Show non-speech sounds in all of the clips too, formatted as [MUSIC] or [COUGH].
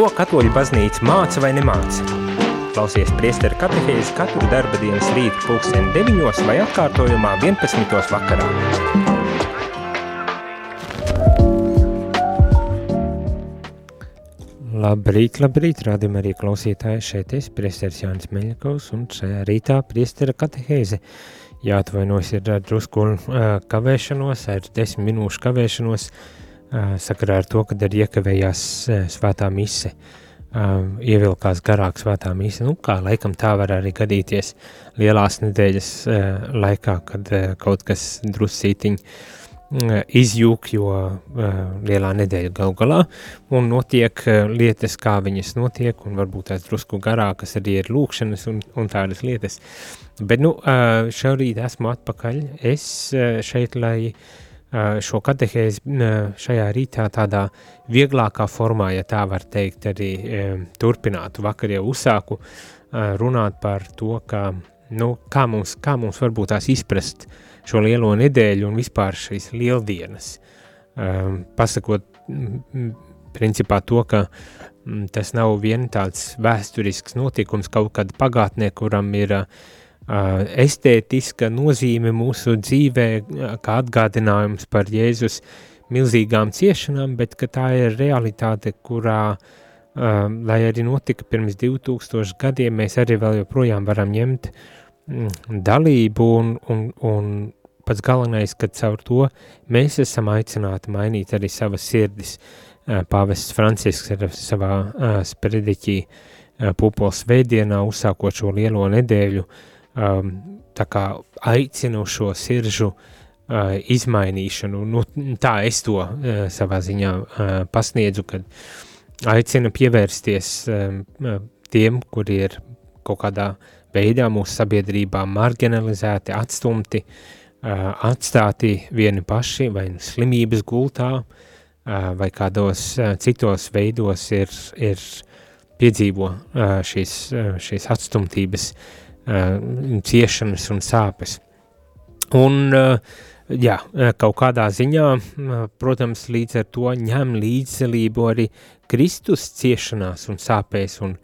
Ko katoļu baznīca māca vai nemāca? Klausies priesteru katehēzi katru darba dienas rītu pulksteni 9 vai atkārtojumā 11. vakarā. Labrīt, labrīt, rādījumā arī klausītāji, šeit es, priesteris Jānis Meļakovs, un šajā rītā priestera katehēze. Jāatvainojas ir drusku uh, kavēšanos, ar desmit minūšu kavēšanos, uh, sakarā ar to, kad ir iekavējās svētā mise, ievilkās garāk svētā mise, nu kā laikam tā var arī gadīties lielās nedēļas laikā, kad kaut kas drusītiņ izjūk, jo lielā nedēļa gal galā, un notiek lietas, kā viņas notiek, un varbūt tās drusku garākas arī ir lūkšanas un, un tādas lietas. Bet, nu, šorīt esmu atpakaļ, es šeit, lai uh, šo katehēzi šajā rītā tādā vieglākā formā, ja tā var teikt, arī turpinātu. Vakar jau uzsāku runāt par to, ka, nu, kā, mums, kā mums varbūt tās izprast šo lielo nedēļu un vispār šīs lieldienas. Pasakot, principā to, ka tas nav vien tāds vēsturisks notikums kaut kad pagātnē, kuram ir uh, estētiska nozīme mūsu dzīvē, kā atgādinājums par Jēzus milzīgām ciešanām, bet tā ir realitāte, kurā, lai arī notika pirms 2000 gadiem, mēs arī vēl joprojām varam ņemt mm, dalību un, un, un pats galvenais, ka caur to mēs esam aicināti mainīt arī savas sirdis. Pāvests Francisks ir savā sprediķī pupols veidienā uzsākot šo lielo nedēļu, uh, um, tā kā aicinu šo siržu uh, izmainīšanu. Nu, tā es to uh, savā ziņā uh, pasniedzu, kad aicinu pievērsties um, uh, tiem, kuri ir kaut kādā veidā mūsu sabiedrībā marginalizēti, atstumti, uh, atstāti vieni paši vai nu slimības gultā, uh, vai kādos uh, citos veidos ir, ir piedzīvo uh, šīs, uh, šīs atstumtības uh, ciešanas un sāpes. Un, uh, jā, kaut kādā ziņā, uh, protams, līdz ar to ņem līdzdalību arī Kristus ciešanās un sāpēs un,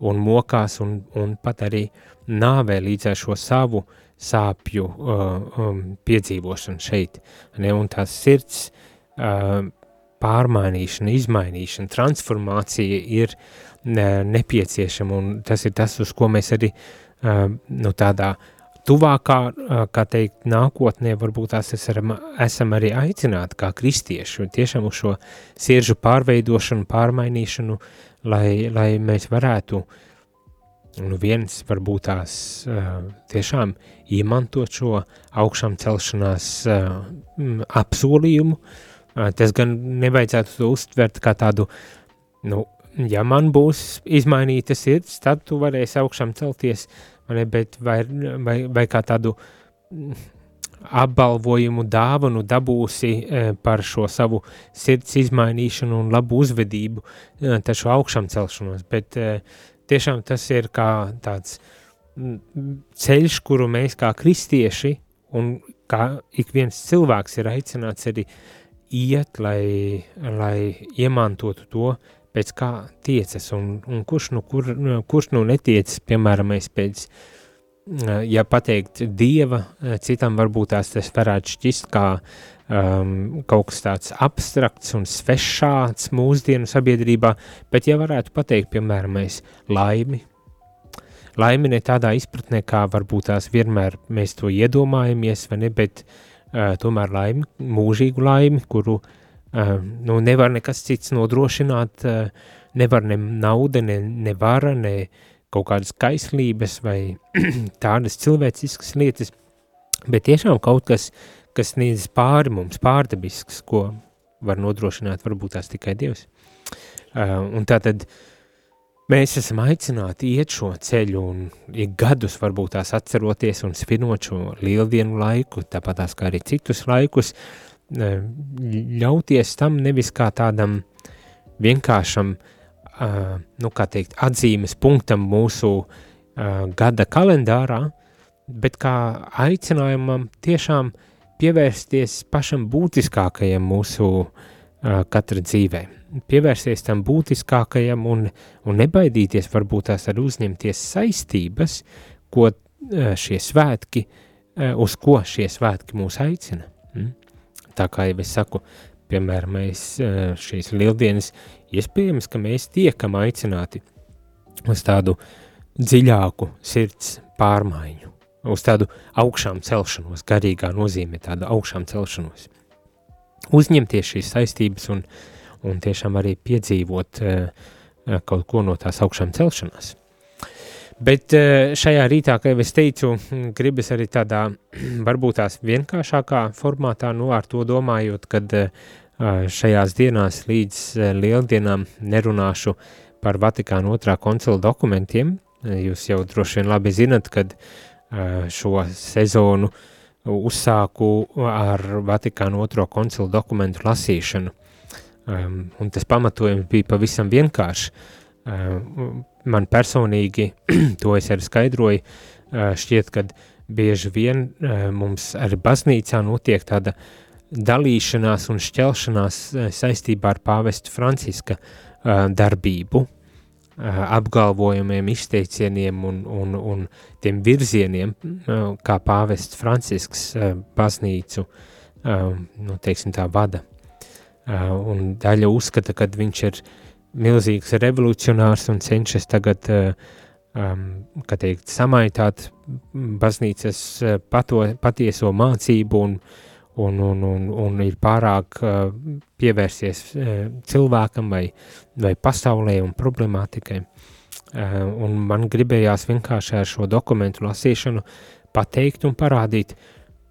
un mokās un, un pat arī nāvē līdz ar šo savu sāpju uh, um, piedzīvošanu šeit. Ne? Un tās sirds uh, pārmainīšana, izmainīšana, transformācija ir ne, nepieciešama un tas ir tas, uz ko mēs arī uh, nu, tādā tuvākā, kā teikt, nākotnē varbūt tās esam, esam arī aicināti kā kristieši un tiešām uz šo siržu pārveidošanu, pārmainīšanu, lai, lai mēs varētu nu viens varbūt tās tiešām iemantot šo augšām celšanās apsolījumu, tas gan nevajadzētu to uztvert kā tādu, nu, ja man būs izmainīta sirds, tad tu varēsi augšām celties, ne, bet vai, vai, vai kā tādu mm, apbalvojumu dāvanu dabūsi e, par šo savu sirds izmainīšanu un labu uzvedību, e, taču augšām celšanos, bet e, tiešām tas ir kā tāds mm, ceļš, kuru mēs kā kristieši un kā ik viens cilvēks ir aicināts arī iet, lai, lai iemantotu to, pēc kā tiecas, un, un kurš, nu, kur, nu, kurš nu netiecas, piemēram, pēc, ja pateikt dieva, citam varbūt tās tas varētu šķist kā um, kaut kas tāds abstrakts un svešāds mūsdienu sabiedrībā, bet ja varētu pateikt, piemēram, mēs laimi, laimi ne tādā izpratnē, kā varbūt tās vienmēr mēs to iedomājamies, vai ne, bet uh, tomēr laimi, mūžīgu laimi, kuru uh, nu, nevar nekas cits nodrošināt, nevar ne nauda, ne, ne vara, ne kaut kādas kaislības vai [CLEARS THROAT] tādas cilvēciskas lietas, bet tiešām kaut kas, kas sniedz pāri mums, pārdabisks, ko var nodrošināt varbūt tās tikai Dievs. Un tātad mēs esam aicināti iet šo ceļu un ik gadus varbūt tās atceroties un svinot šo lieldienu laiku, tāpat tās kā arī citus laikus, uh, ļauties tam nevis kā tādam vienkāršam, nu kā teikt, atzīmes punktam mūsu gada kalendārā, bet kā aicinājumam tiešām pievērsties pašam būtiskākajam mūsu katra dzīvē. Pievērsties tam būtiskākajam un, un nebaidīties varbūt tās ar uzņemties saistības, ko šie svētki, uz ko šie svētki mūs aicina. Tā kā jau es saku, piemēram, mēs šīs lieldienas, iespējams, ka mēs tiekam aicināti uz tādu dziļāku sirds pārmaiņu, uz tādu augšām celšanos, garīgā nozīmē tādu augšām celšanos uzņemties šīs saistības un, un tiešām arī piedzīvot uh, kaut ko no tās augšām celšanās. Bet uh, šajā rītā, kā jau es teicu, gribas arī tādā varbūt tās vienkāršākā formātā, nu ar to domājot, kad uh, šajās dienās līdz lieldienām nerunāšu par Vatikāna otrā koncila dokumentiem. Jūs jau droši vien labi zinat, kad šo sezonu uzsāku ar Vatikānu otro koncilu dokumentu lasīšanu. Un tas pamatojums bija pavisam vienkāršs. Um, man personīgi, [CLEARS THROAT] to es arī skaidroju, uh, šķiet, ka bieži vien uh, mums arī baznīcā notiek tāda dalīšanās un šķelšanās uh, saistībā ar pāvestu Franciska uh, darbību, apgalvojumiem, izteicieniem un, un, un tiem virzieniem, kā pāvests Francisks baznīcu, nu, teiksim tā, vada. Un daļa uzskata, ka viņš ir milzīgs revolucionārs un cenšas tagad, kā teikt, samaitāt baznīcas pato, patieso mācību un, un, un, un, un ir pārāk uh, pievērsies uh, cilvēkam vai, vai pasaulē un problemātikai. Uh, un man gribējās vienkārši ar šo dokumentu lasīšanu pateikt un parādīt,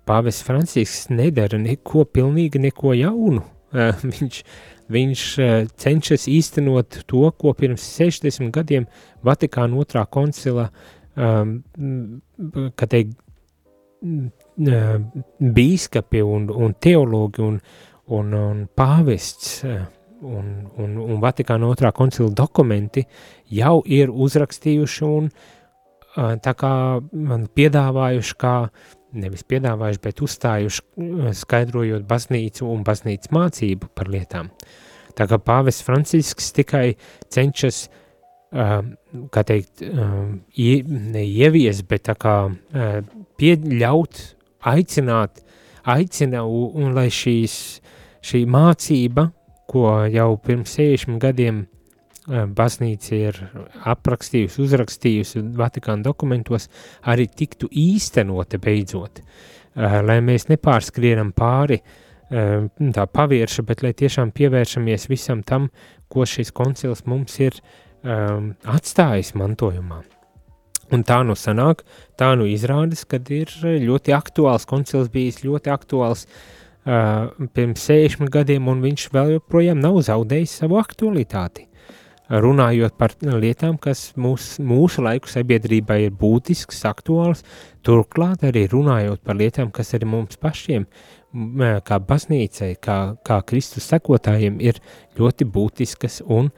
Pāvis Francisks nedara neko pilnīgi neko jaunu. Uh, [LAUGHS] viņš viņš uh, cenšas īstenot to, ko pirms 60 gadiem Vatikāna otrā koncila, um, kā teikt, bīskapi un, un teologi un, un, un pāvests un, un, un Vatikāna otrā koncila dokumenti jau ir uzrakstījuši un tā kā man piedāvājuši kā, nevis piedāvājuši, bet uzstājuši skaidrojot baznīcu un baznīcas mācību par lietām. Tā kā pāvests Francisks tikai cenšas uh, kā teikt, ie, neievies, bet tā kā uh, pieļaut, aicināt, aicina, un, lai šīs, šī mācība, ko jau pirms 60 gadiem baznīca ir aprakstījusi, uzrakstījusi Vatikāna dokumentos, arī tiktu īstenota beidzot, uh, lai mēs nepārskrienam pāri uh, tā pavierša, bet lai tiešām pievēršamies visam tam, ko šis koncils mums ir atstājis mantojumā. Un tā nu sanāk, tā nu izrādās, kad ir ļoti aktuāls, koncils bijis ļoti aktuāls uh, pirms 60 gadiem, un viņš vēl joprojām nav zaudējis savu aktualitāti. Runājot par lietām, kas mūs, mūsu laiku sabiedrībā ir būtisks, aktuāls, turklāt arī runājot par lietām, kas arī mums pašiem, kā baznīcai, kā, kā Kristus sekotājiem, ir ļoti būtiskas un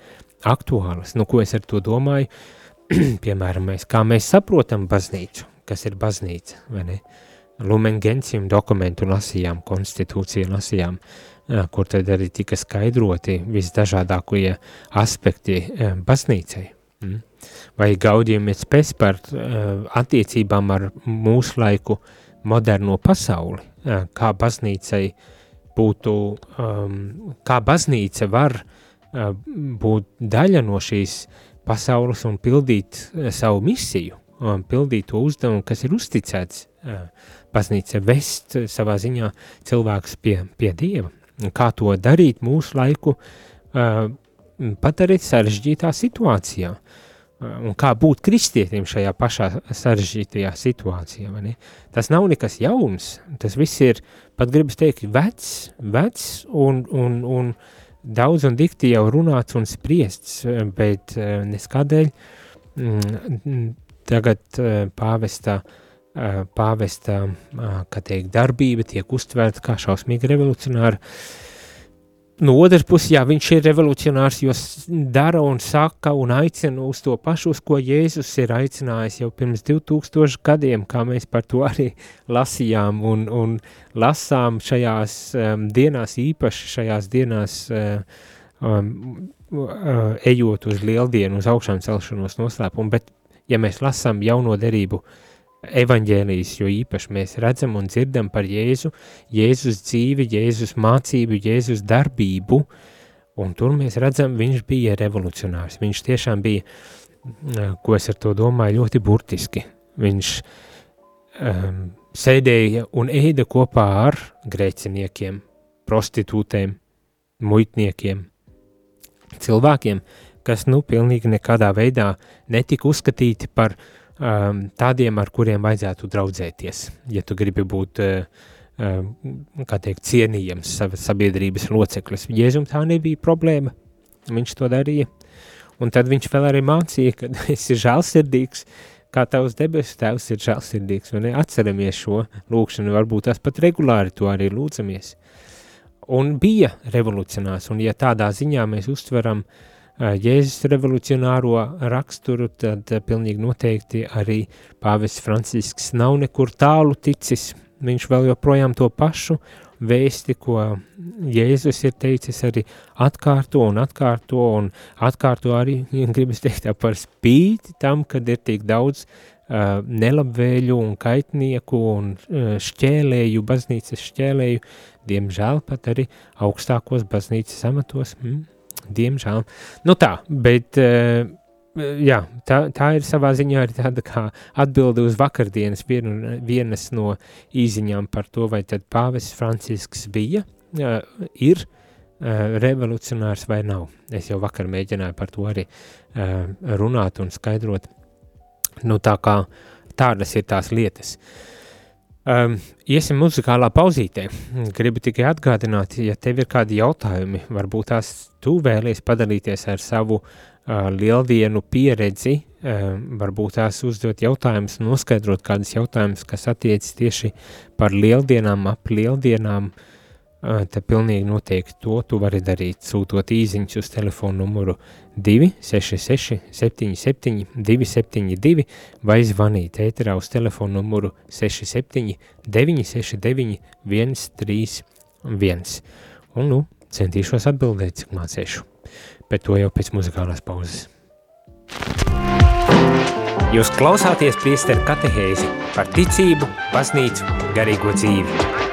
aktuālas. Nu, ko es ar to domāju? Uh, [CLEARS THROAT] piemēram, mēs, kā mēs saprotam baznīcu, kas ir baznīca, vai ne? Lumen Gentium dokumentu lasījām, konstitūciju lasījām, kur tad arī tika skaidroti visdažādākie aspekti baznīcai. Mm. Vai gaudījumi spēs par attiecībām ar mūsu laiku moderno pasauli, kā baznīcai būtu, kā baznīca var būt daļa no šīs pasaules un pildīt eh, savu misiju, pildīt to uzdevumu, kas ir uzticēts eh, baznīca, vest eh, savā ziņā cilvēkus pie, pie Dieva. Kā to darīt mūsu laiku, pat arī sarežģītā situācijā. Un kā būt kristietim šajā pašā sarežģītajā situācijā. Tas nav nekas jauns, tas viss ir, pat gribas teikt, vecs, vecs un, un, un uh, daudz un dikti jau runāts un spriests, bet eh, neskādēļ mm, tagad eh, pāvesta, eh, pāvesta, kā teikt, darbība tiek uztvērta kā šausmīgi revolucionāra. no otras puses, jā, viņš ir revolucionārs, jo dara un saka un aicina uz to pašu, uz ko Jēzus ir aicinājis jau pirms 2000 gadiem, kā mēs par to arī lasījām un, un lasām šajās um, dienās, īpaši šajās dienās, um, uh, ejot uz lieldienu, uz augšām celšanos noslēpumu, bet ja mēs lasām jauno derību, uh, evaņģēlijas, jo īpaši mēs redzam un dzirdam par Jēzu, Jēzus dzīvi, Jēzus mācību, Jēzus darbību, un tur mēs redzam, viņš bija revolucionārs, viņš tiešām bija, ko es ar to domāju, ļoti burtiski, viņš um, sēdēja un ēda kopā ar grēciniekiem, prostitūtēm, muitniekiem, cilvēkiem, kas, nu, pilnīgi nekādā veidā netika uzskatīti par uh, tādiem, ar kuriem vajadzētu draudzēties, ja tu gribi būt, uh, uh, kā teikt, cienījams sabiedrības loceklis. Jēzum tā nebija problēma, viņš to darīja, un tad viņš vēl arī mācīja, ka [LAUGHS] esi žēlsirdīgs, kā tavs debesu tēvs ir žēlsirdīgs, un atceramies šo lūkšanu, varbūt tās pat regulāri to arī lūdzamies. Un bija revolucionārs, un ja tādā ziņā mēs uztveram uh, Jēzus revolucionāro raksturu, tad pilnīgi noteikti arī pāvests Francisks nav nekur tālu ticis. Viņš vēl joprojām to pašu vēsti, ko Jēzus ir teicis, arī atkārto un atkārto un atkārto arī, gribas teikt, par spīti tam, kad ir tik daudz uh, nelabvēļu un kaitnieku un uh, šķēlēju, baznīcas šķēlēju, diemžēl pat arī augstākos baznīcas amatos. Mm, Diemžēl. Nu tā, bet uh, jā, tā, tā ir savā ziņā arī tāda kā atbilde uz vakardienas vienas no īziņām par to, vai tad pāvests Francisks bija, ir uh, revolucionārs vai nav. Es jau vakar mēģināju par to arī uh, runāt un skaidrot. Nu tā kā tādas ir tās lietas. Uh, Um, iesim muzikālā pauzītē. Gribu tikai atgādināt, ja tev ir kādi jautājumi, varbūt tās tu vēlies padalīties ar savu uh, lieldienu pieredzi, uh, varbūt tās uzdot jautājumus, noskaidrot kādus jautājumus, kas attiecas tieši par lieldienām, ap lieldienām, uh, tad pilnīgi noteikti to tu vari darīt, sūtot īziņus uz telefonu numuru 266 77 272 vai zvanīt ēterā uz telefonu numuru 67 969 131. Un, nu, centīšos atbildēt, cik mācīšu, bet to jau pēc muzikālās pauzes. Jūs klausāties priesteru katehēzi par ticību, baznīcu, garīgo dzīvi.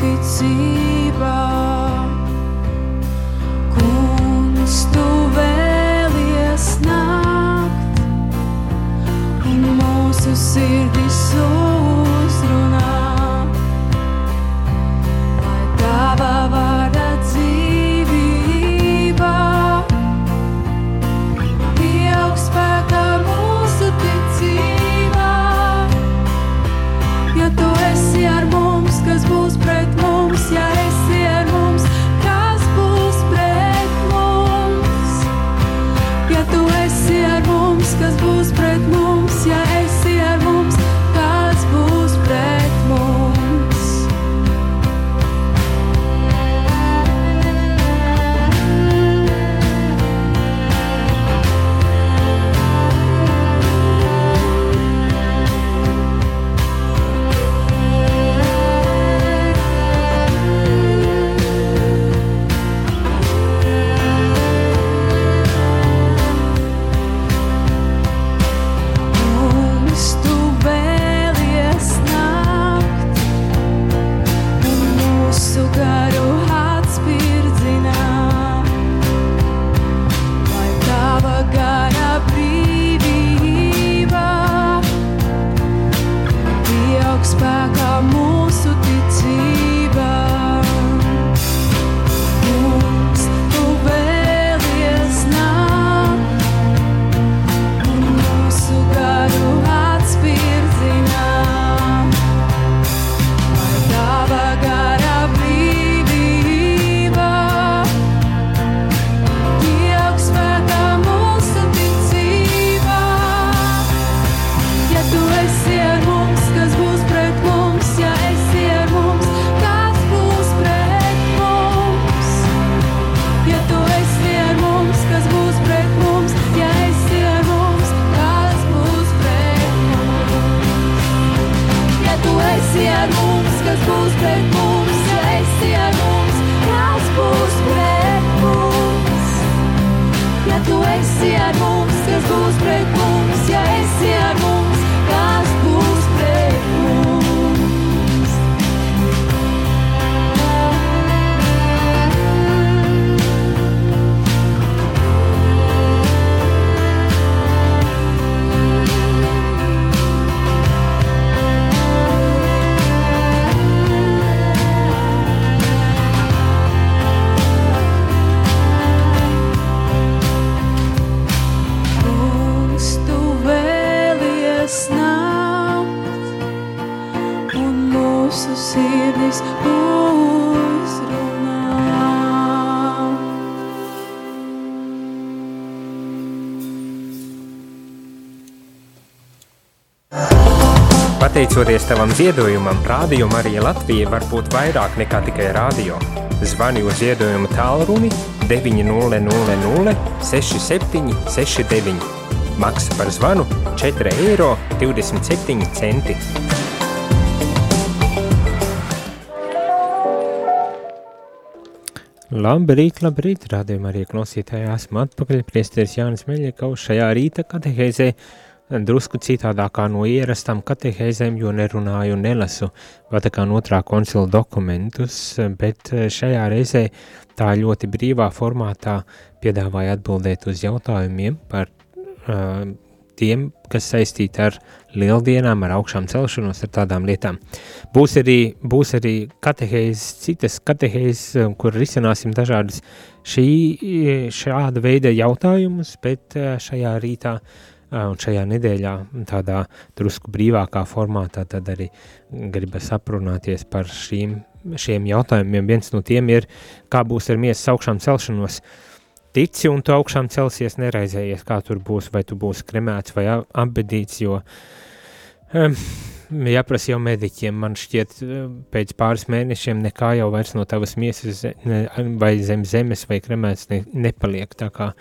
Kas būs pret mums, ja esi ar mums. Pateicoties tavam ziedojumam, Rādio Marija Latvija var būt vairāk nekā tikai rādio. Zvani uz ziedojumu tālruni 900 67 69. Maksa par zvanu 4,27 eiro. Labrīt, labrīt, rādījumā arī klausītāji esmu atpakaļ. Priesteris Jānis Meļiekaus šajā rīta katehēzē drusku citādākā no ierastām katehēzēm, jo nerunāju un nelasu Vatikāna otrā koncila dokumentus, bet šajā reizē tā ļoti brīvā formātā piedāvāja atbildēt uz jautājumiem par uh, tiem, kas saistīti ar lieldienām, ar augšām celšanos, ar tādām lietām. Būs arī, būs arī katehēzes, citas katehēzes, kur risināsim dažādas šī, šāda veida jautājumus, bet šajā rītā un šajā nedēļā tādā drusku brīvākā formātā tad arī gribas aprunāties par šīm, šiem jautājumiem. Viens no tiem ir, kā būs ar miesas augšām celšanos, tici un tu augšām celsies, neraizējies, kā tur būs, vai tu būsi kremēts vai apbedīts, jo um, jāprasa jau mediķiem, man šķiet, pēc pāris mēnešiem nekā jau vairs no tavas miesas ne, vai zem zemes vai kremēts ne, nepaliek, tā kā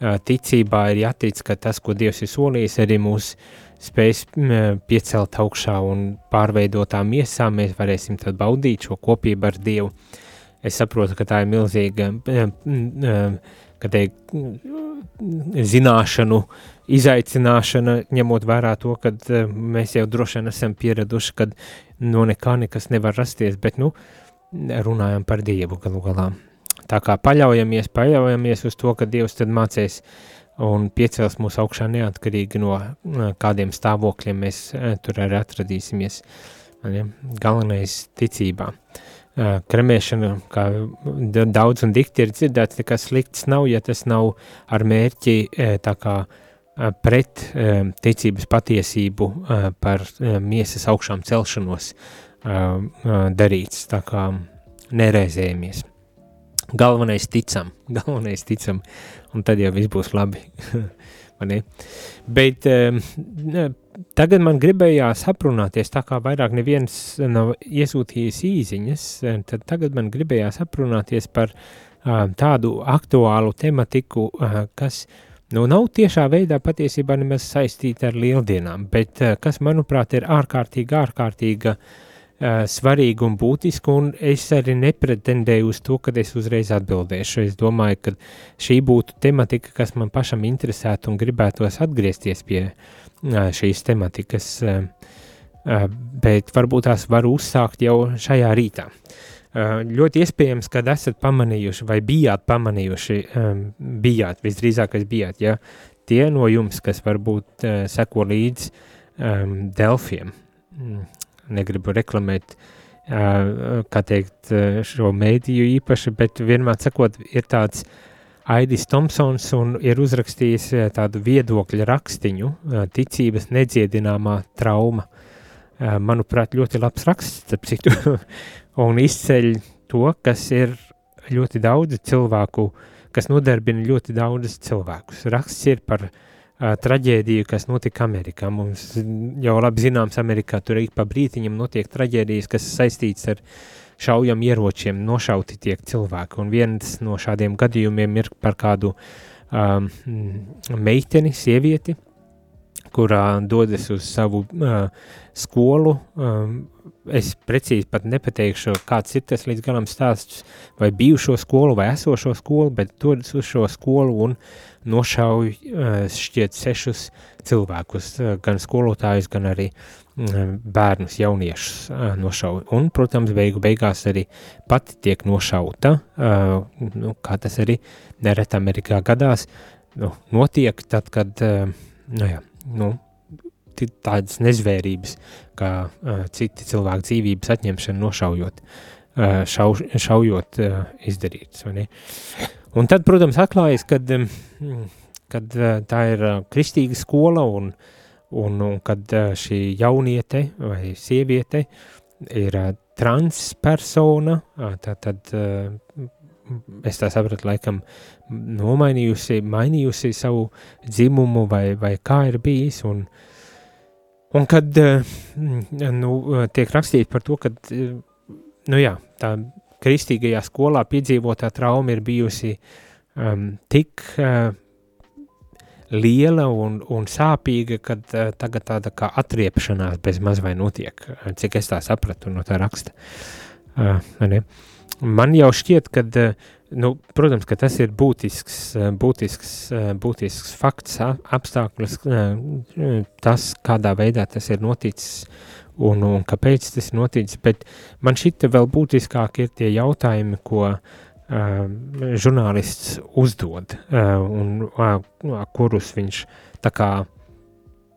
ticībā ir jātic, ka tas, ko Dievs ir solījis, arī mūs spēs piecelt augšā un pārveidotā miesā, mēs varēsim tad baudīt šo kopību ar Dievu. Es saprotu, ka tā ir milzīga ka teikt, zināšanu izaicināšana, ņemot vērā to, ka mēs jau droši vien esam pieraduši, ka no nekā nekas nevar rasties, bet, nu, runājam par Dievu galu galā. Tā kā paļaujamies, paļaujamies uz to, ka Dievs tad mācīs un piecels mūs augšā neatkarīgi no kādiem stāvokļiem mēs tur arī atradīsimies. Galvenais ticībā. Kremēšana, kā daudz un dikti ir dzirdēts, nekas slikts nav, ja tas nav ar mērķi tā kā pret ticības patiesību par miesas augšām celšanos darīts, tā kā nereizējamies. Galvenais ticam, [LAUGHS] galvenais ticam, un tad jau viss būs labi. [LAUGHS] Bet tagad man gribējās aprunāties, tā kā vairāk neviens nav iesūtījis īziņas, tad tagad man gribējās aprunāties par tādu aktuālu tematiku, kas nu, nav tiešā veidā patiesībā nemaz saistīta ar lieldienām, bet kas, manuprāt, ir ārkārtīgi, ārkārtīga uh, svarīga un būtiska, un es arī nepretendēju uz to, ka es uzreiz atbildēšu. Es domāju, ka šī būtu tematika, kas man pašam interesētu un gribētos atgriezties pie uh, šīs tematikas, uh, bet varbūt tās var uzsākt jau šajā rītā. Ļoti iespējams, ka esat pamanījuši vai bijāt pamanījuši, bijāt, visdrīzākais bijāt, ja tie no jums, kas varbūt seko līdz um, Delfiem, mm, negribu reklamēt, kā teikt, šo mēdīju īpaši, bet vienmēr sakot, ir tāds Aidis Tomsons un ir uzrakstījis tādu viedokļa rakstiņu, ticības nedziedināmā trauma. Manuprāt, ļoti labs raksts, starp citu, [LAUGHS] un izceļ to, kas ir ļoti daudz cilvēku, kas nodarbina ļoti daudz cilvēkus. Raksts ir par uh, traģēdiju, kas notika Amerikā. Mums jau labi zināms, Amerikā tur ik pa brītiņam notiek traģēdijas, kas saistīts ar šaujam ieročiem, nošauti tiek cilvēki. Un viens no šādiem gadījumiem ir par kādu um, meiteni, sievieti, kurā dodas uz savu uh, skolu, um, es precīzi pat nepateikšu, kāds ir tas līdz galam stāsts, vai bijušo skolu, vai esošo skolu, bet dodas uz šo skolu un nošauj šķiet sešus cilvēkus, gan skolotājus, gan arī bērnus, jauniešus nošauj. Un, protams, beigu beigās arī pati tiek nošauta, nu, kā tas arī nereti Amerikā gadās, nu, notiek tad, kad, nu jā, nu, tādas nezvērības, kā uh, citi cilvēku dzīvības atņemšana, nošaujot, uh, šau, šaujot uh, izdarītas. Un tad, protams, atklājas, kad, kad uh, tā ir uh, kristīga skola un, un, un kad uh, šī jauniete vai sieviete ir uh, transpersona, uh, tad, tad uh, es tā sapratu, laikam nomainījusi, mainījusi savu dzimumu vai, vai kā ir bijis, un uh, Un kad eh, nu, tiek rakstīts par to, ka eh, nu jā, tā kristīgajā skolā piedzīvotā trauma ir bijusi um, tik uh, liela un, un sāpīga, ka uh, tagad tāda kā atriepšanās bez maz vai notiek, cik es tā sapratu no tā raksta. Uh, ne? Man jau šķiet, ka uh, Nu, protams, ka tas ir būtisks, eh, būtisks, eh, būtisks fakts, apstākļus, eh, tas, kādā veidā tas ir noticis un, un kāpēc tas ir noticis, bet man šita vēl būtiskāk ir tie jautājumi, ko uh, žurnālists uzdod uh, un uh, kurus viņš tā kā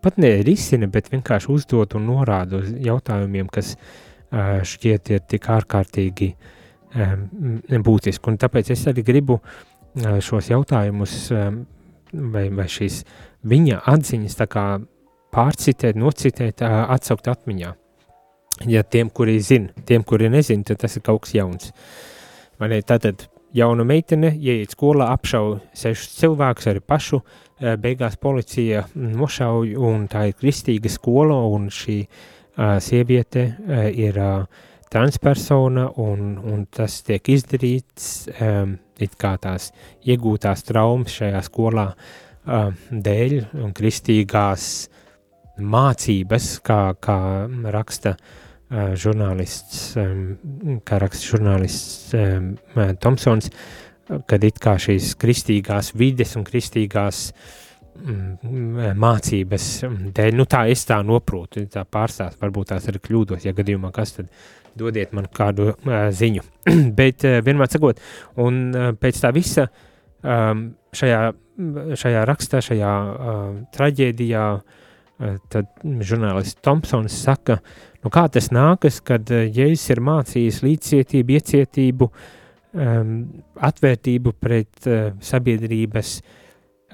pat nerisina, bet vienkārši uzdod un norāda uz jautājumiem, kas uh, šķiet ir tik ārkārtīgi uh, būtiski. Un tāpēc es arī gribu šos jautājumus vai, vai šīs viņa atziņas pārcitēt, nocitēt, atsaukt atmiņā. Ja tiem, kuri zina, tiem, kuri nezina, tad tas ir kaut kas jauns. Vai ne? Tātad jauna meitene ieiet skolā, apšauj sešus cilvēkus, arī pašu, beigās policija nošauj, un tā ir kristīga skola, un šī uh, sieviete uh, ir uh, transpersona, un, un tas tiek izdarīts um, it kā tās iegūtās traumas šajā skolā um, dēļ un kristīgās mācības, kā, kā raksta uh, žurnālists, um, kā raksta žurnālists um, Tomsons, kad it kā šīs kristīgās vides un kristīgās um, mācības dēļ, nu tā es tā noprotu, tā pārstāst, varbūt tās ir kļūdos, ja gadījumā kas tad dodiet man kādu uh, ziņu. [CLEARS THROAT] Bet uh, vienmēr sakot, un uh, pēc tā visa um, šajā, šajā rakstā, šajā uh, traģēdijā, uh, tad žurnālists Thompsons saka, nu kā tas nākas, kad uh, Jēzus ir mācījis līdzcietību, iecietību, um, atvērtību pret uh, sabiedrības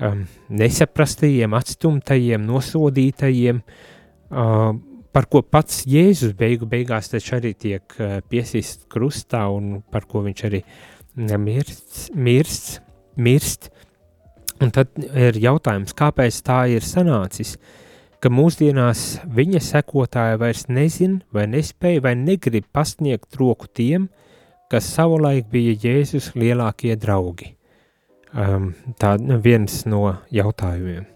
um, nesaprastajiem, atstumtajiem, nosodītajiem, uh, par ko pats Jēzus beigu beigās arī tiek uh, piesist krustā un par ko viņš arī mirst, mirst, mirst. Un tad ir jautājums, kāpēc tā ir sanācis, ka mūsdienās viņa sekotāji vairs nezin vai nespēja vai negrib pasniegt roku tiem, kas savulaik bija Jēzus lielākie draugi. Um, tā viens no jautājumiem.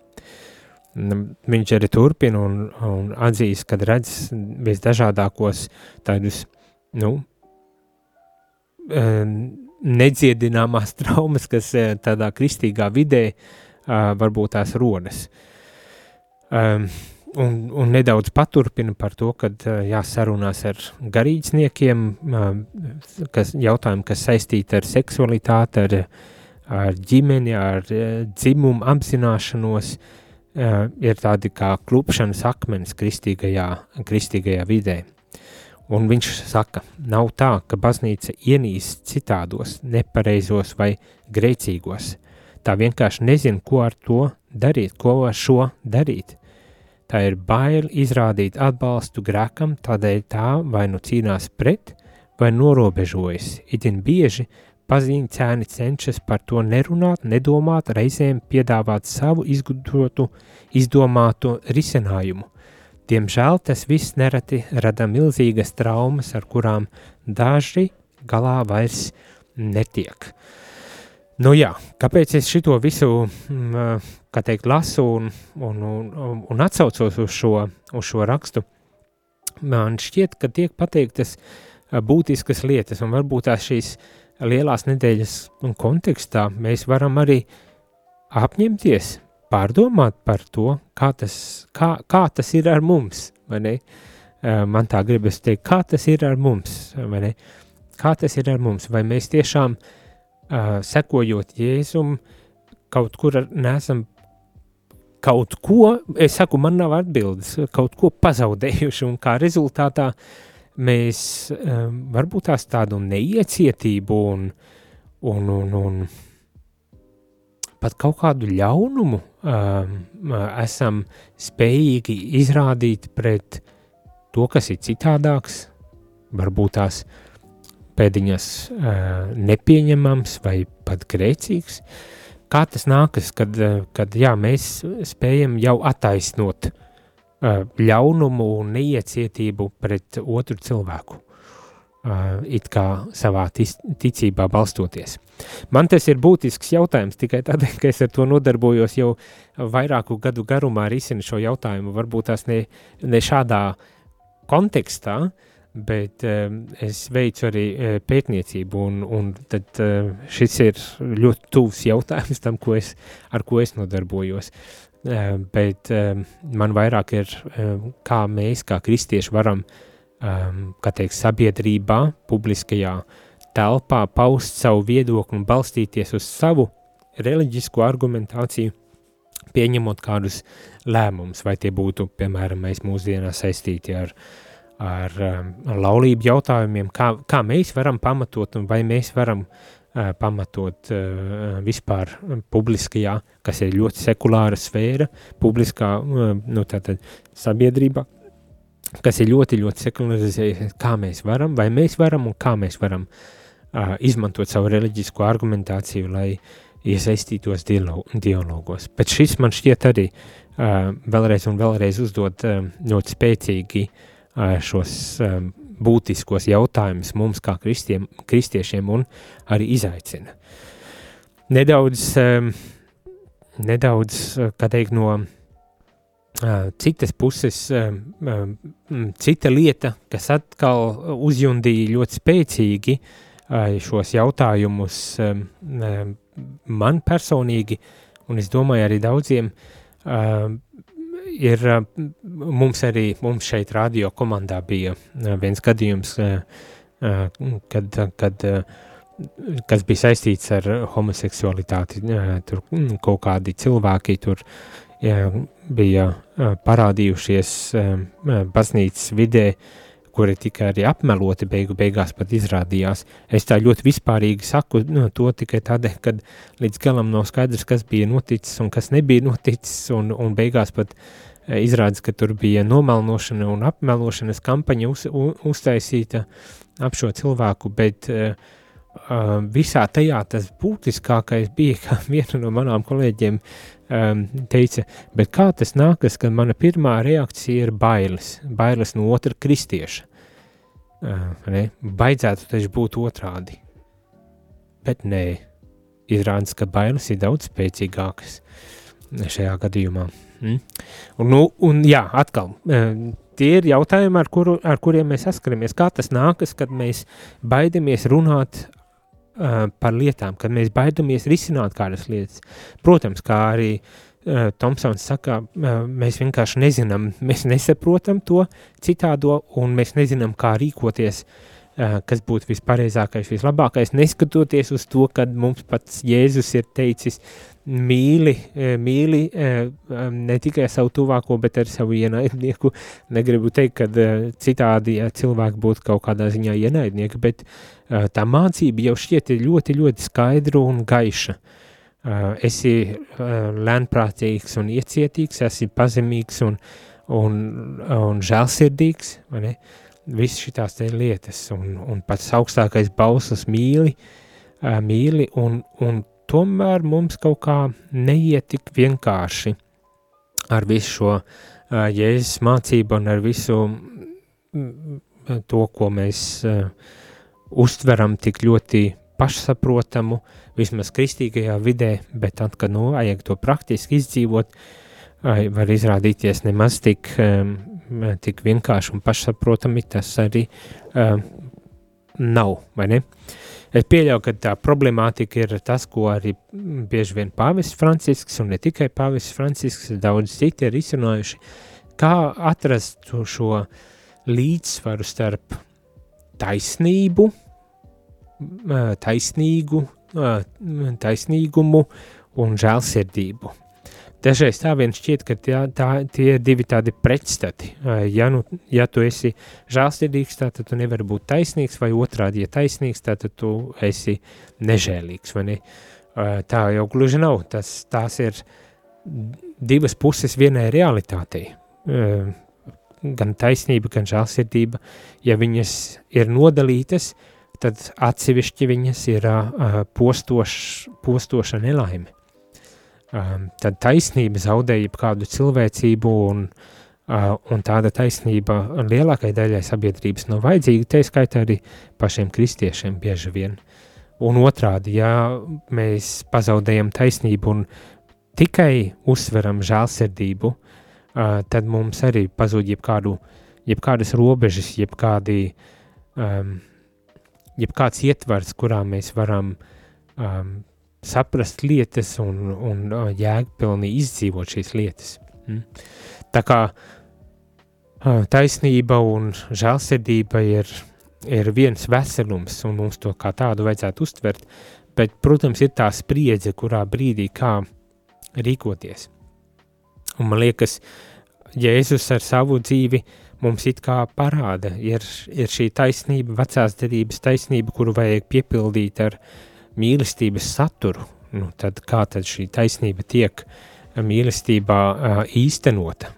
Viņš arī turpina un, un atzīst, ka redz visdažādākos tādus, nu, nedziedināmās [LAUGHS] traumas, kas eh, tādā kristīgā vidē varbūt tās rodas. Un, un nedaudz paturpina par to, ka jāsarunās ar garīdzniekiem, kas jautājumi, kas saistīti ar seksualitāti, ar, ar ģimeni, ar dzimumu apzināšanos, uh, ir tādi kā klupšanas akmens kristīgajā, kristīgajā vidē. Un viņš saka, nav tā, ka baznīca ienīst citādos, nepareizos vai grēcīgos. Tā vienkārši nezina, ko ar to darīt, ko ar šo darīt. Tā ir bail izrādīt atbalstu grēkam, tādēļ tā vai nu cīnās pret, vai norobežojas. Itin bieži Pazīņcēni cenšas par to nerunāt, nedomāt, reizēm piedāvāt savu izgudrotu, izdomāto risinājumu. Diemžēl tas viss nereti rada milzīgas traumas, ar kurām daži galā vairs netiek. Nu jā, kāpēc es šito visu, mm, teikt, lasu un, un, un, un atsaucos uz šo, uz šo rakstu? man šķiet, ka tiek pateiktas uh, būtiskas lietas, un varbūt tās šīs lielās nedēļas kontekstā mēs varam arī apņemties, pārdomāt par to, kā tas, kā, kā tas ir ar mums? Uh, man tā gribas teikt, kā tas ir ar mums? Kā tas ir ar mums, vai mēs tiešām uh, sekojot Jēzum, kaut kur nesam kaut ko, es saku, man nav atbildes, kaut ko pazaudējuši, un kā rezultātā mēs um, varbūt tās tādu neiecietību un, un, un, un pat kaut kādu ļaunumu um, esam spējīgi izrādīt pret to, kas ir citādāks, varbūt tās pēdiņas uh, nepieņemams vai pat grēcīgs, kā tas nākas, kad, eh, kad jā, mēs spējam jau attaisnot uh, ļaunumu un neiecietību pret otru cilvēku, uh, it kā savā tic, ticībā balstoties. Man tas ir būtisks jautājums tikai tādēļ, ka es ar to nodarbojos jau vairāku gadu garumā risinu šo jautājumu, varbūt tās ne, ne šādā kontekstā, uh, bet um, es veicu arī uh, pētniecību, un, un tad, uh, šis ir ļoti tuvs jautājums tam, ko es, ar ko es nodarbojos. Uh, bet um, man vairāk ir, um, kā mēs, kā kristieši, varam, kā teikt, sabiedrībā, publiskajā telpā paust savu viedokli un balstīties uz savu reliģisko argumentāciju, pieņemot kādus lēmumus, vai tie būtu, piemēram, mēs mūsdienās saistīti ar ar um, laulību jautājumiem, kā, kā mēs varam pamatot un vai mēs varam uh, pamatot uh, vispār publiskajā, kas ir ļoti sekulāra sfēra, publiskā, nu tātad sabiedrībā, kas ir ļoti, ļoti sekularizēta, kā mēs varam, vai mēs varam un kā mēs varam izmantot savu reliģisko argumentāciju, lai iesaistītos dialogos. Bet šis man šķiet arī vēlreiz un vēlreiz uzdot ļoti spēcīgi šos būtiskos jautājumus mums kā kristiem, kristiešiem un arī izaicina. Nedaudz, nedaudz kā teikt, no citas puses, cita lieta, kas atkal uzjundīja ļoti spēcīgi šos jautājumus man personīgi, un es domāju arī daudziem, ir mums arī, mums šeit radio komandā bija viens gadījums, kad, kad kas bija saistīts ar homoseksualitāti, tur kaut kādi cilvēki tur bija parādījušies baznīcas vidē, kuri tika arī apmeloti beigu beigās pat izrādījās. Es tā ļoti vispārīgi saku nu, to tikai tādēļ, kad līdz galam nav skaidrs, kas bija noticis un kas nebija noticis, un, un beigās pat e, izrādās, ka tur bija nomelnošana un apmelošanas kampaņa uz, uztaisīta ap šo cilvēku, bet uh, visā tajā tas būtiskākais bija, kā [LAUGHS] viena no manām kolēģiem um, teica, bet kā tas nākas, ka mana pirmā reakcija ir bailes, bailes no otra kristieša. Uh, ne? Baidzētu taču būt otrādi. Bet nē, izrādās, ka bailes ir daudz spēcīgākas šajā gadījumā. Mm. Un, nu, un jā, atkal, um, tie ir jautājumi, ar, kuru, ar kuriem mēs saskaramies. Kā tas nākas, kad mēs baidamies runāt uh, par lietām, kad mēs baidamies risināt kādas lietas. Protams, kā arī uh, Tomsons saka, uh, mēs vienkārši nezinām, mēs nesaprotam to citādo un mēs nezinām, kā rīkoties, uh, kas būtu vispareizākais, vislabākais, neskatoties uz to, kad mums pats Jēzus ir teicis, mīli, mīli ne tikai savu tuvāko, bet arī savu ienaidnieku. Negribu teikt, ka citādi cilvēki būtu kaut kādā ziņā ienaidnieki, bet uh, tā mācība jau šķiet ļoti, ļoti skaidra un gaiša. Esi lēnprātīgs un iecietīgs, esi pazemīgs un, un, un žēlsirdīgs, vai ne? Viss šitās te lietas, un, un pats augstākais bauslis mīli, mīli, un, un tomēr mums kaut kā neiet tik vienkārši ar visu šo jēzus mācību un ar visu to, ko mēs uztveram tik ļoti pašsaprotamu, vismaz kristīgajā vidē, bet tad, kad nu, vajag to praktiski izdzīvot, var izrādīties nemaz tik tik vienkārši un pašsaprotami tas arī uh, nav? Es pieļauju, ka tā problemātika ir tas, ko arī bieži vien Pāvests Francisks un ne tikai Pāvests Francisks, daudz citi ir izrunājuši, kā atrast šo līdzsvaru starp taisnību, taisnīgu, taisnīgumu un žēlsirdību. Dažreiz tā vien šķiet, ka tā, tā, tie ir divi tādi pretstati. Ja, nu, ja tu esi žēlsirdīgs, tad tu nevari būt taisnīgs, vai otrādi, ja taisnīgs, tad tu esi nežēlīgs. Ne? Tā jau gluži nav. Tas, tās ir divas puses vienai realitātei. Gan taisnība, gan žēlsirdība, ja viņas ir nodalītas, tad atsevišķi viņas ir postoš, postoša nelaime um, tad taisnība zaudēja kādu cilvēcību, un, uh, un tāda taisnība lielākajai daļai sabiedrības nav vajadzīga, tā skaitā arī pašiem kristiešiem bieži vien. Un otrādi, ja mēs pazaudējam taisnību un tikai uzsveram žēlsirdību, uh, tad mums arī pazūd jebkādu, jebkādas robežas, jebkādi, um, jebkāds ietvars, kurā mēs varam um, saprast lietas un, un jēgpilni izdzīvot šīs lietas. Mm. Tā kā taisnība un žēlsirdība ir, ir viens veselums, un mums to kā tādu vajadzētu uztvert, bet, protams, ir tā spriedze, kurā brīdī kā rīkoties. Un man liekas, Jēzus ar savu dzīvi mums it kā parāda, ir, ir šī taisnība, vecās derības taisnība, kuru vajag piepildīt ar uh, mīlestības saturu, nu, tad kā tad šī taisnība tiek mīlestībā uh, īstenota?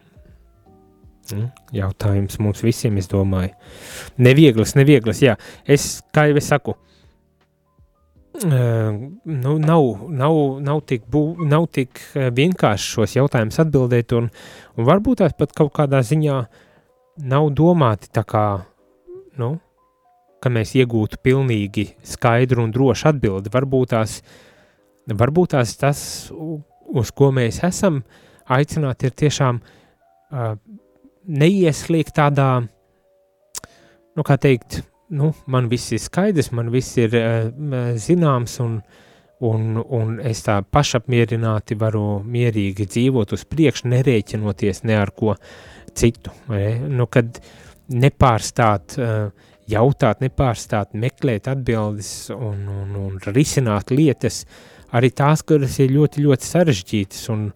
Mm, jautājums mums visiem, es domāju. Nevieglas, nevieglas, jā. Es, kā jau es saku, uh, nu, nav, nav, nav, tik bū, nav tik vienkārši šos jautājumus atbildēt, un, un varbūt tās pat kaut kādā ziņā nav domāti tā kā, nu, ka mēs iegūtu pilnīgi skaidru un drošu atbildi. Varbūt tās, varbūt tās tas, uz ko mēs esam aicināti, ir tiešām uh, neieslīgt tādā, nu, kā teikt, nu, man viss ir skaidrs, man viss ir uh, zināms, un, un, un es tā pašapmierināti varu mierīgi dzīvot uz priekšu, nerēķinoties ne ar ko citu. Ne? Nu, kad nepārstāt uh, jautāt, nepārstāt, meklēt atbildes un, un, un risināt lietas, arī tās, kuras ir ļoti, ļoti sarežģītas un,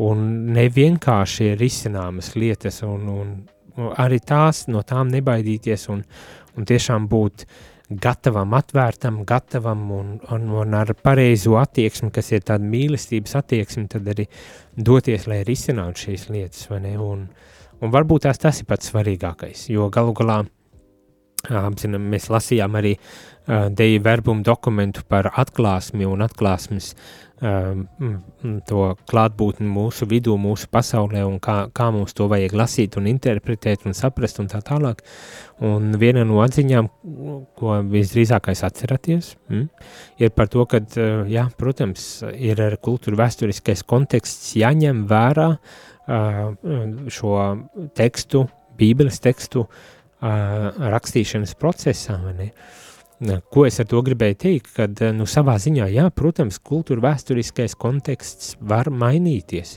un nevienkārši risināmas lietas, un, un arī tās no tām nebaidīties un, un tiešām būt gatavam, atvērtam, gatavam un, un, un ar pareizo attieksmi, kas ir tāda mīlestības attieksme, tad arī doties, lai risinātu šīs lietas, vai ne, un, un varbūt tās tas ir pats svarīgākais, jo galu galā, uh, apzinām, mēs lasījām arī uh, Deja verbumu dokumentu par atklāsmi un atklāsmes uh, to klātbūtni mūsu vidū, mūsu pasaulē un kā, kā mums to vajag lasīt un interpretēt un saprast un tā tālāk. Un viena no atziņām, ko visdrīzākais atceraties, mm, ir par to, ka, uh, jā, protams, ir ar kultūra vēsturiskais konteksts jāņem vērā uh, šo tekstu, bībeles tekstu, uh, rakstīšanas procesā. Ko es ar to gribēju teikt? Kad nu, savā ziņā, jā, protams, kultūra vēsturiskais konteksts var mainīties.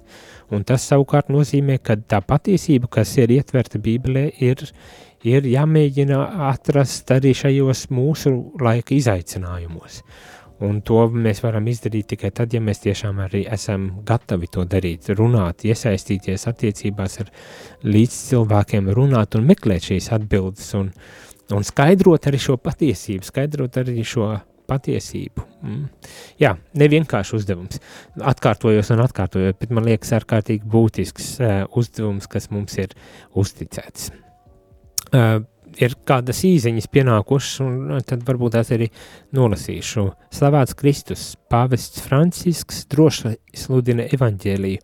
Un tas savukārt nozīmē, ka tā patiesība, kas ir ietverta Bībelē, ir, ir jāmēģina atrast arī šajos mūsu laika izaicinājumos. Un to mēs varam izdarīt tikai tad, ja mēs tiešām arī esam gatavi to darīt, runāt, iesaistīties attiecībās ar līdz cilvēkiem, runāt un meklēt šīs atbildes un, un skaidrot arī šo patiesību, skaidrot arī šo patiesību. Mm. Jā, nevienkārši uzdevums. Atkārtojos un atkārtojot, bet man liekas ārkārtīgi būtisks uh, uzdevums, kas mums ir uzticēts. Uh, ir kādas īziņas pienākušas, un tad varbūt tās arī nolasīšu. Slavēts Kristus, pāvests Francisks droši sludina evaņģēliju,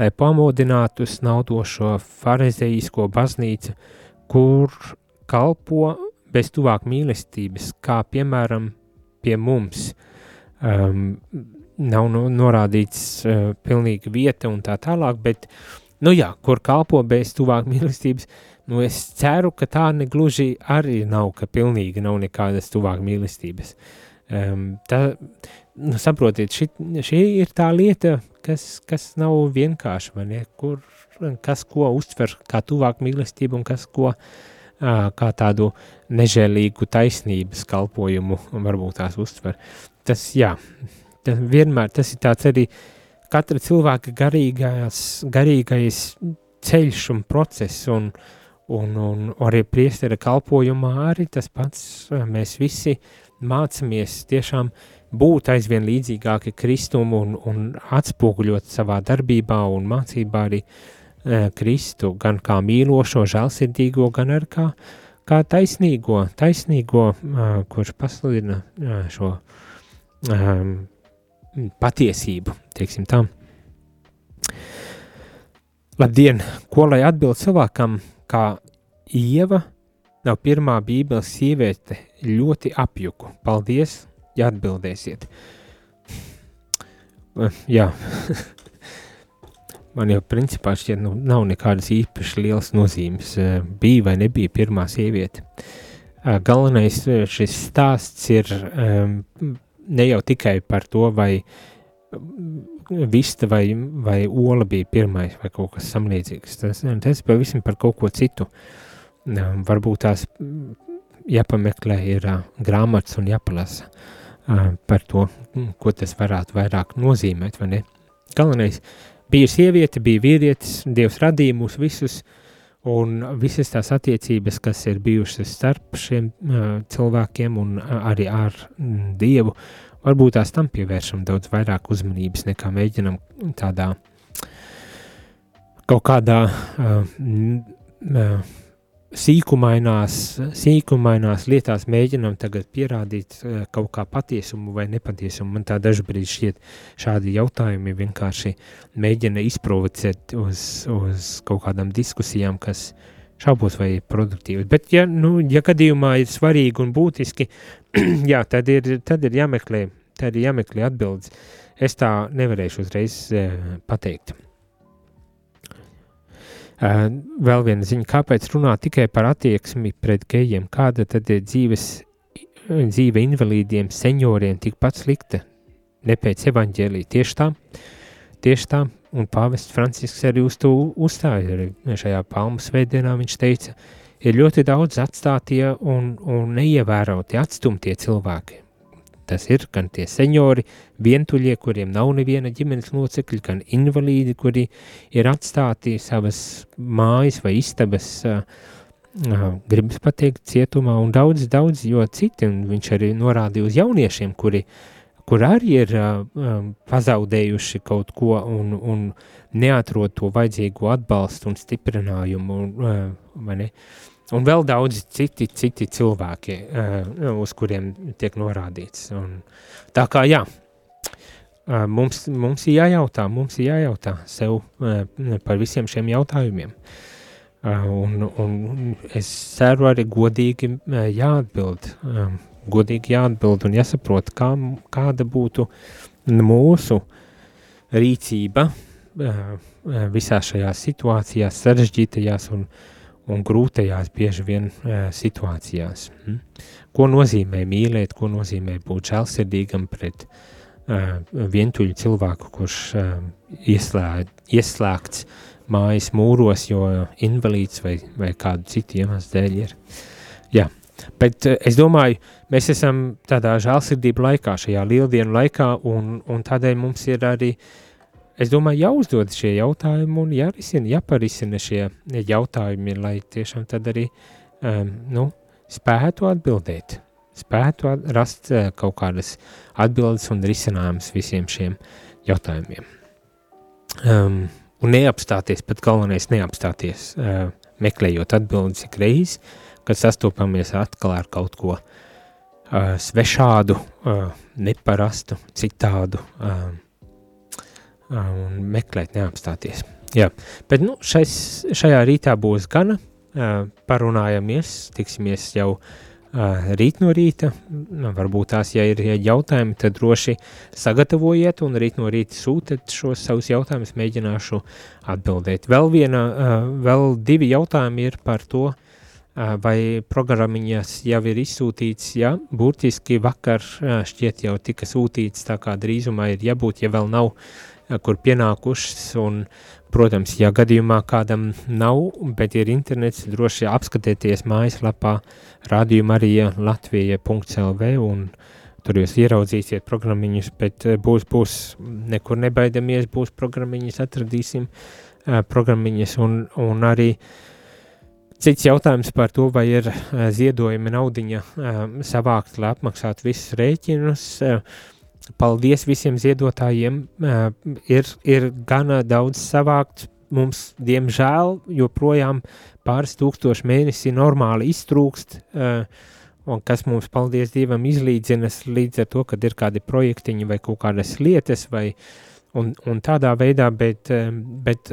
lai pamodinātu snaudošo farizeisko baznīcu, kur kalpo bez tuvāk mīlestības, kā piemēram pie mums. Um, nav no, norādīts uh, pilnīgi vieta un tā tālāk, bet nu jā, kur kalpo bez tuvāk mīlestības, nu es ceru, ka tā negluži arī nav, ka pilnīgi nav nekādas tuvāk mīlestības. Um, tā, nu, saprotiet, ši, šī ir tā lieta, kas, kas nav vienkārši, ne, kur, kas ko uztver kā tuvāk mīlestību un kas ko kā tādu nežēlīgu taisnības kalpojumu varbūt tās uztver. Tas, jā, tas vienmēr tas ir tāds arī katra cilvēka garīgais, garīgais ceļš un process, un, un, un arī priestera kalpojumā arī tas pats, mēs visi mācamies tiešām būt aizvien līdzīgāki Kristumu un, un atspoguļot savā darbībā un mācībā arī e, Kristu, gan kā mīlošo, žēlsirdīgo, gan arī kā, kā taisnīgo, taisnīgo, e, kurš pasludina e, šo e, patiesību, teiksim tā. Labdien! Ko lai atbild cilvēkam, kā Ieva nav pirmā bībeles sieviete ļoti apjuku? Paldies, ja atbildēsiet. Jā, [LAUGHS] man jau principā šķiet, nu, nav nekādas īpaši lielas nozīmes. Bija vai nebija pirmā sieviete. Galvenais šis stāsts ir ne jau tikai par to, vai vista vai, vai ola bija pirmais vai kaut kas samlīdzīgs. Tas, tas pavisam par kaut ko citu. Varbūt tās jāpameklē ir grāmatas un jāpalasa par to, ko tas varētu vairāk nozīmēt, vai ne? Galvenais bija sieviete, bija vīrietis, Dievs radīja mūs visus, un visas tās attiecības, kas ir bijušas starp šiem uh, cilvēkiem un uh, arī ar mm, Dievu, varbūt tās tam pievēršam daudz vairāk uzmanības nekā mēģinam tādā kaut kādā uh, uh, sīkumainās, sīkumainās lietās mēģinam tagad pierādīt uh, kaut kā patiesumu vai nepatiesumu. Man tā dažbrīd šķiet šādi jautājumi vienkārši mēģina izprovocēt uz, uz kaut kādām diskusijām, kas šaubos vai produktīvas. Bet, ja, nu, ja gadījumā ir svarīgi un būtiski, [CLEARS THROAT] jā, tad ir, tad ir jāmeklē, tad ir jāmeklē atbildes. Es tā nevarēšu uzreiz uh, pateikt. Uh, vēl viena ziņa, kāpēc runā tikai par attieksmi pret gejiem? Kāda tad ir dzīves, dzīve invalīdiem, senioriem tikpat slikta? Ne pēc evaņģēlī. Tieši tā, tieši tā, un pāvests Francisks arī uz to uzstāja. Arī šajā palmu svētdienā viņš teica, ir ļoti daudz atstātie un, un neievērotie, atstumtie cilvēki. Tas ir gan tie seniori, vientuļie, kuriem nav neviena ģimenes locekļa, gan invalīdi, kuri ir atstāti savas mājas vai istabas, uh, uh, gribas pateikt, cietumā, un daudz, daudz, jo citi, un viņš arī norādīja uz jauniešiem, kuri, kur arī ir uh, pazaudējuši kaut ko un, un neatrod to vajadzīgo atbalstu un stiprinājumu, ne? Uh, un vēl daudzi citi, citi cilvēki, uh, uz kuriem tiek norādīts. Un, tā kā jā, uh, mums, mums ir jājautā, mums ir jājautā sev uh, par visiem šiem jautājumiem. Uh, un, un es ceru arī godīgi uh, jāatbild, uh, godīgi jāatbild un jāsaprot, kā, kāda būtu mūsu rīcība uh, visā šajās situācijās, sarežģītajās un un grūtajās bieži vien uh, situācijās. Mm? Ko nozīmē mīlēt, ko nozīmē būt žēlsirdīgam pret vientuļu cilvēku, kurš uh, ieslē, ieslēgts mājas mūros, jo invalīds vai, vai kādu citu iemeslu dēļ ir. Jā, bet uh, es domāju, mēs esam tādā žēlsirdību laikā, šajā lieldienu laikā, un, un tādēļ mums ir arī uh, es domāju, jāuzdod šie jautājumi un jārisina, jāparisina šie jautājumi, lai tiešām tad arī um, nu, spētu atbildēt, spētu at rast uh, kaut kādas atbildes un risinājumus visiem šiem jautājumiem. Um, un neapstāties, pat galvenais neapstāties, uh, meklējot atbildes ik reizi, kad sastopamies atkal ar kaut ko uh, svešādu, uh, neparastu, citādu, uh, un meklēt, neapstāties. Jā, bet nu, šais, šajā rītā būs gana, parunājamies, tiksimies jau rīt no rīta. Varbūt tās, ja ir jautājumi, tad droši sagatavojiet un rīt no rīta sūtiet šos savus jautājumus, mēģināšu atbildēt. Vēl viena, vēl divi jautājumi ir par to, vai programmiņas jau ir izsūtīts, ja, burtiski vakar šķiet jau tika sūtīts, tā kā drīzumā ir jābūt, ja vēl nav, kur pienākušas, un Protams, ja gadījumā kādam nav, bet ir internets, droši apskatieties mājaslapā rādījuma arī latvija.lv un tur jūs ieraudzīsiet programmiņus, bet eh, būs, būs nekur nebaidamies, būs programmiņas, atradīsim uh, programmiņas. Un, un arī cits jautājums par to, vai ir uh, ziedojumi naudiņa uh, savākt, lai apmaksātu visus rēķinus, uh, Paldies visiem ziedotājiem. Ir, ir gana daudz savākts. Mums, diemžēl, joprojām pāris tūkstoši mēnesi normāli iztrūkst, un kas mums, paldies Dievam, izlīdzinas līdz ar to, kad ir kādi projektiņi vai kaut kādas lietas, vai, un, un tādā veidā, bet, bet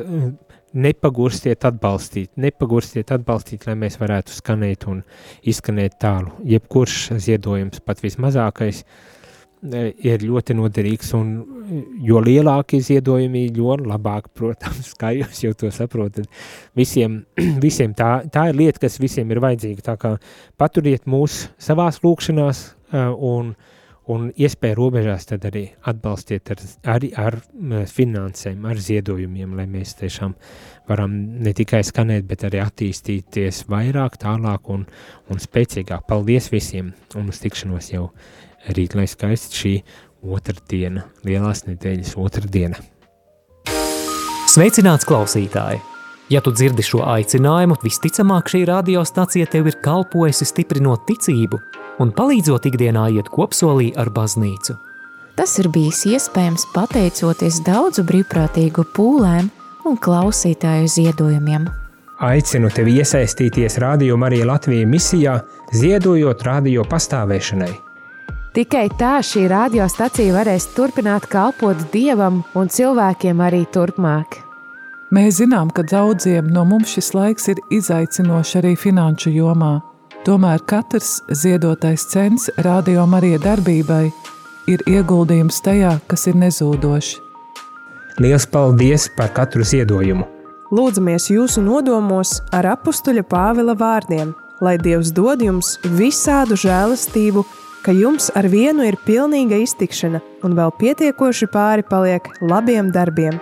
nepagurstiet atbalstīt, nepagurstiet atbalstīt, lai mēs varētu skanēt un izskanēt tālu. Jebkurš ziedojums, pat vismazākais, uh, ir ļoti noderīgs, un jo lielāki ziedojumi, jo labāk, [LAUGHS] protams, kā jūs jau to saprotat. Visiem, [CLEARS THROAT] visiem tā, tā ir lieta, kas visiem ir vajadzīga, tā kā paturiet mūs savās lūkšanās un, un iespēju robežās tad arī atbalstiet ar, arī ar finansēm, ar ziedojumiem, lai mēs tiešām varam ne tikai skanēt, bet arī attīstīties vairāk, tālāk un, un spēcīgāk. Paldies visiem un uz tikšanos jau rīt, lai skaisti šī otra diena, lielās nedēļas otra diena. Sveicināts klausītāji! Ja tu dzirdi šo aicinājumu, visticamāk šī radiostacija tev ir kalpojusi stiprinot ticību un palīdzot ikdienā iet kopsolī ar baznīcu. Tas ir bijis iespējams pateicoties daudzu brīvprātīgu pūlēm un klausītāju ziedojumiem. Aicinu tevi iesaistīties Radio Marija Latvijas misijā, ziedojot radio pastāvēšanai – Tikai tā šī radiostacija varēs turpināt kalpot dievam un cilvēkiem arī turpmāk. Mēs zinām, ka daudziem no mums šis laiks ir izaicinošs arī finanšu jomā. Tomēr katrs ziedotais cents radio Marija darbībai ir ieguldījums tajā, kas ir nezūdošs. Lielas paldies par katru ziedojumu! Lūdzamies jūsu nodomos ar apakstuļa Pāvila vārdiem, lai Dievs dod jums visādu žēlastību ka jums ar vienu ir pilnīga iztikšana un vēl pietiekoši pāri paliek labiem darbiem.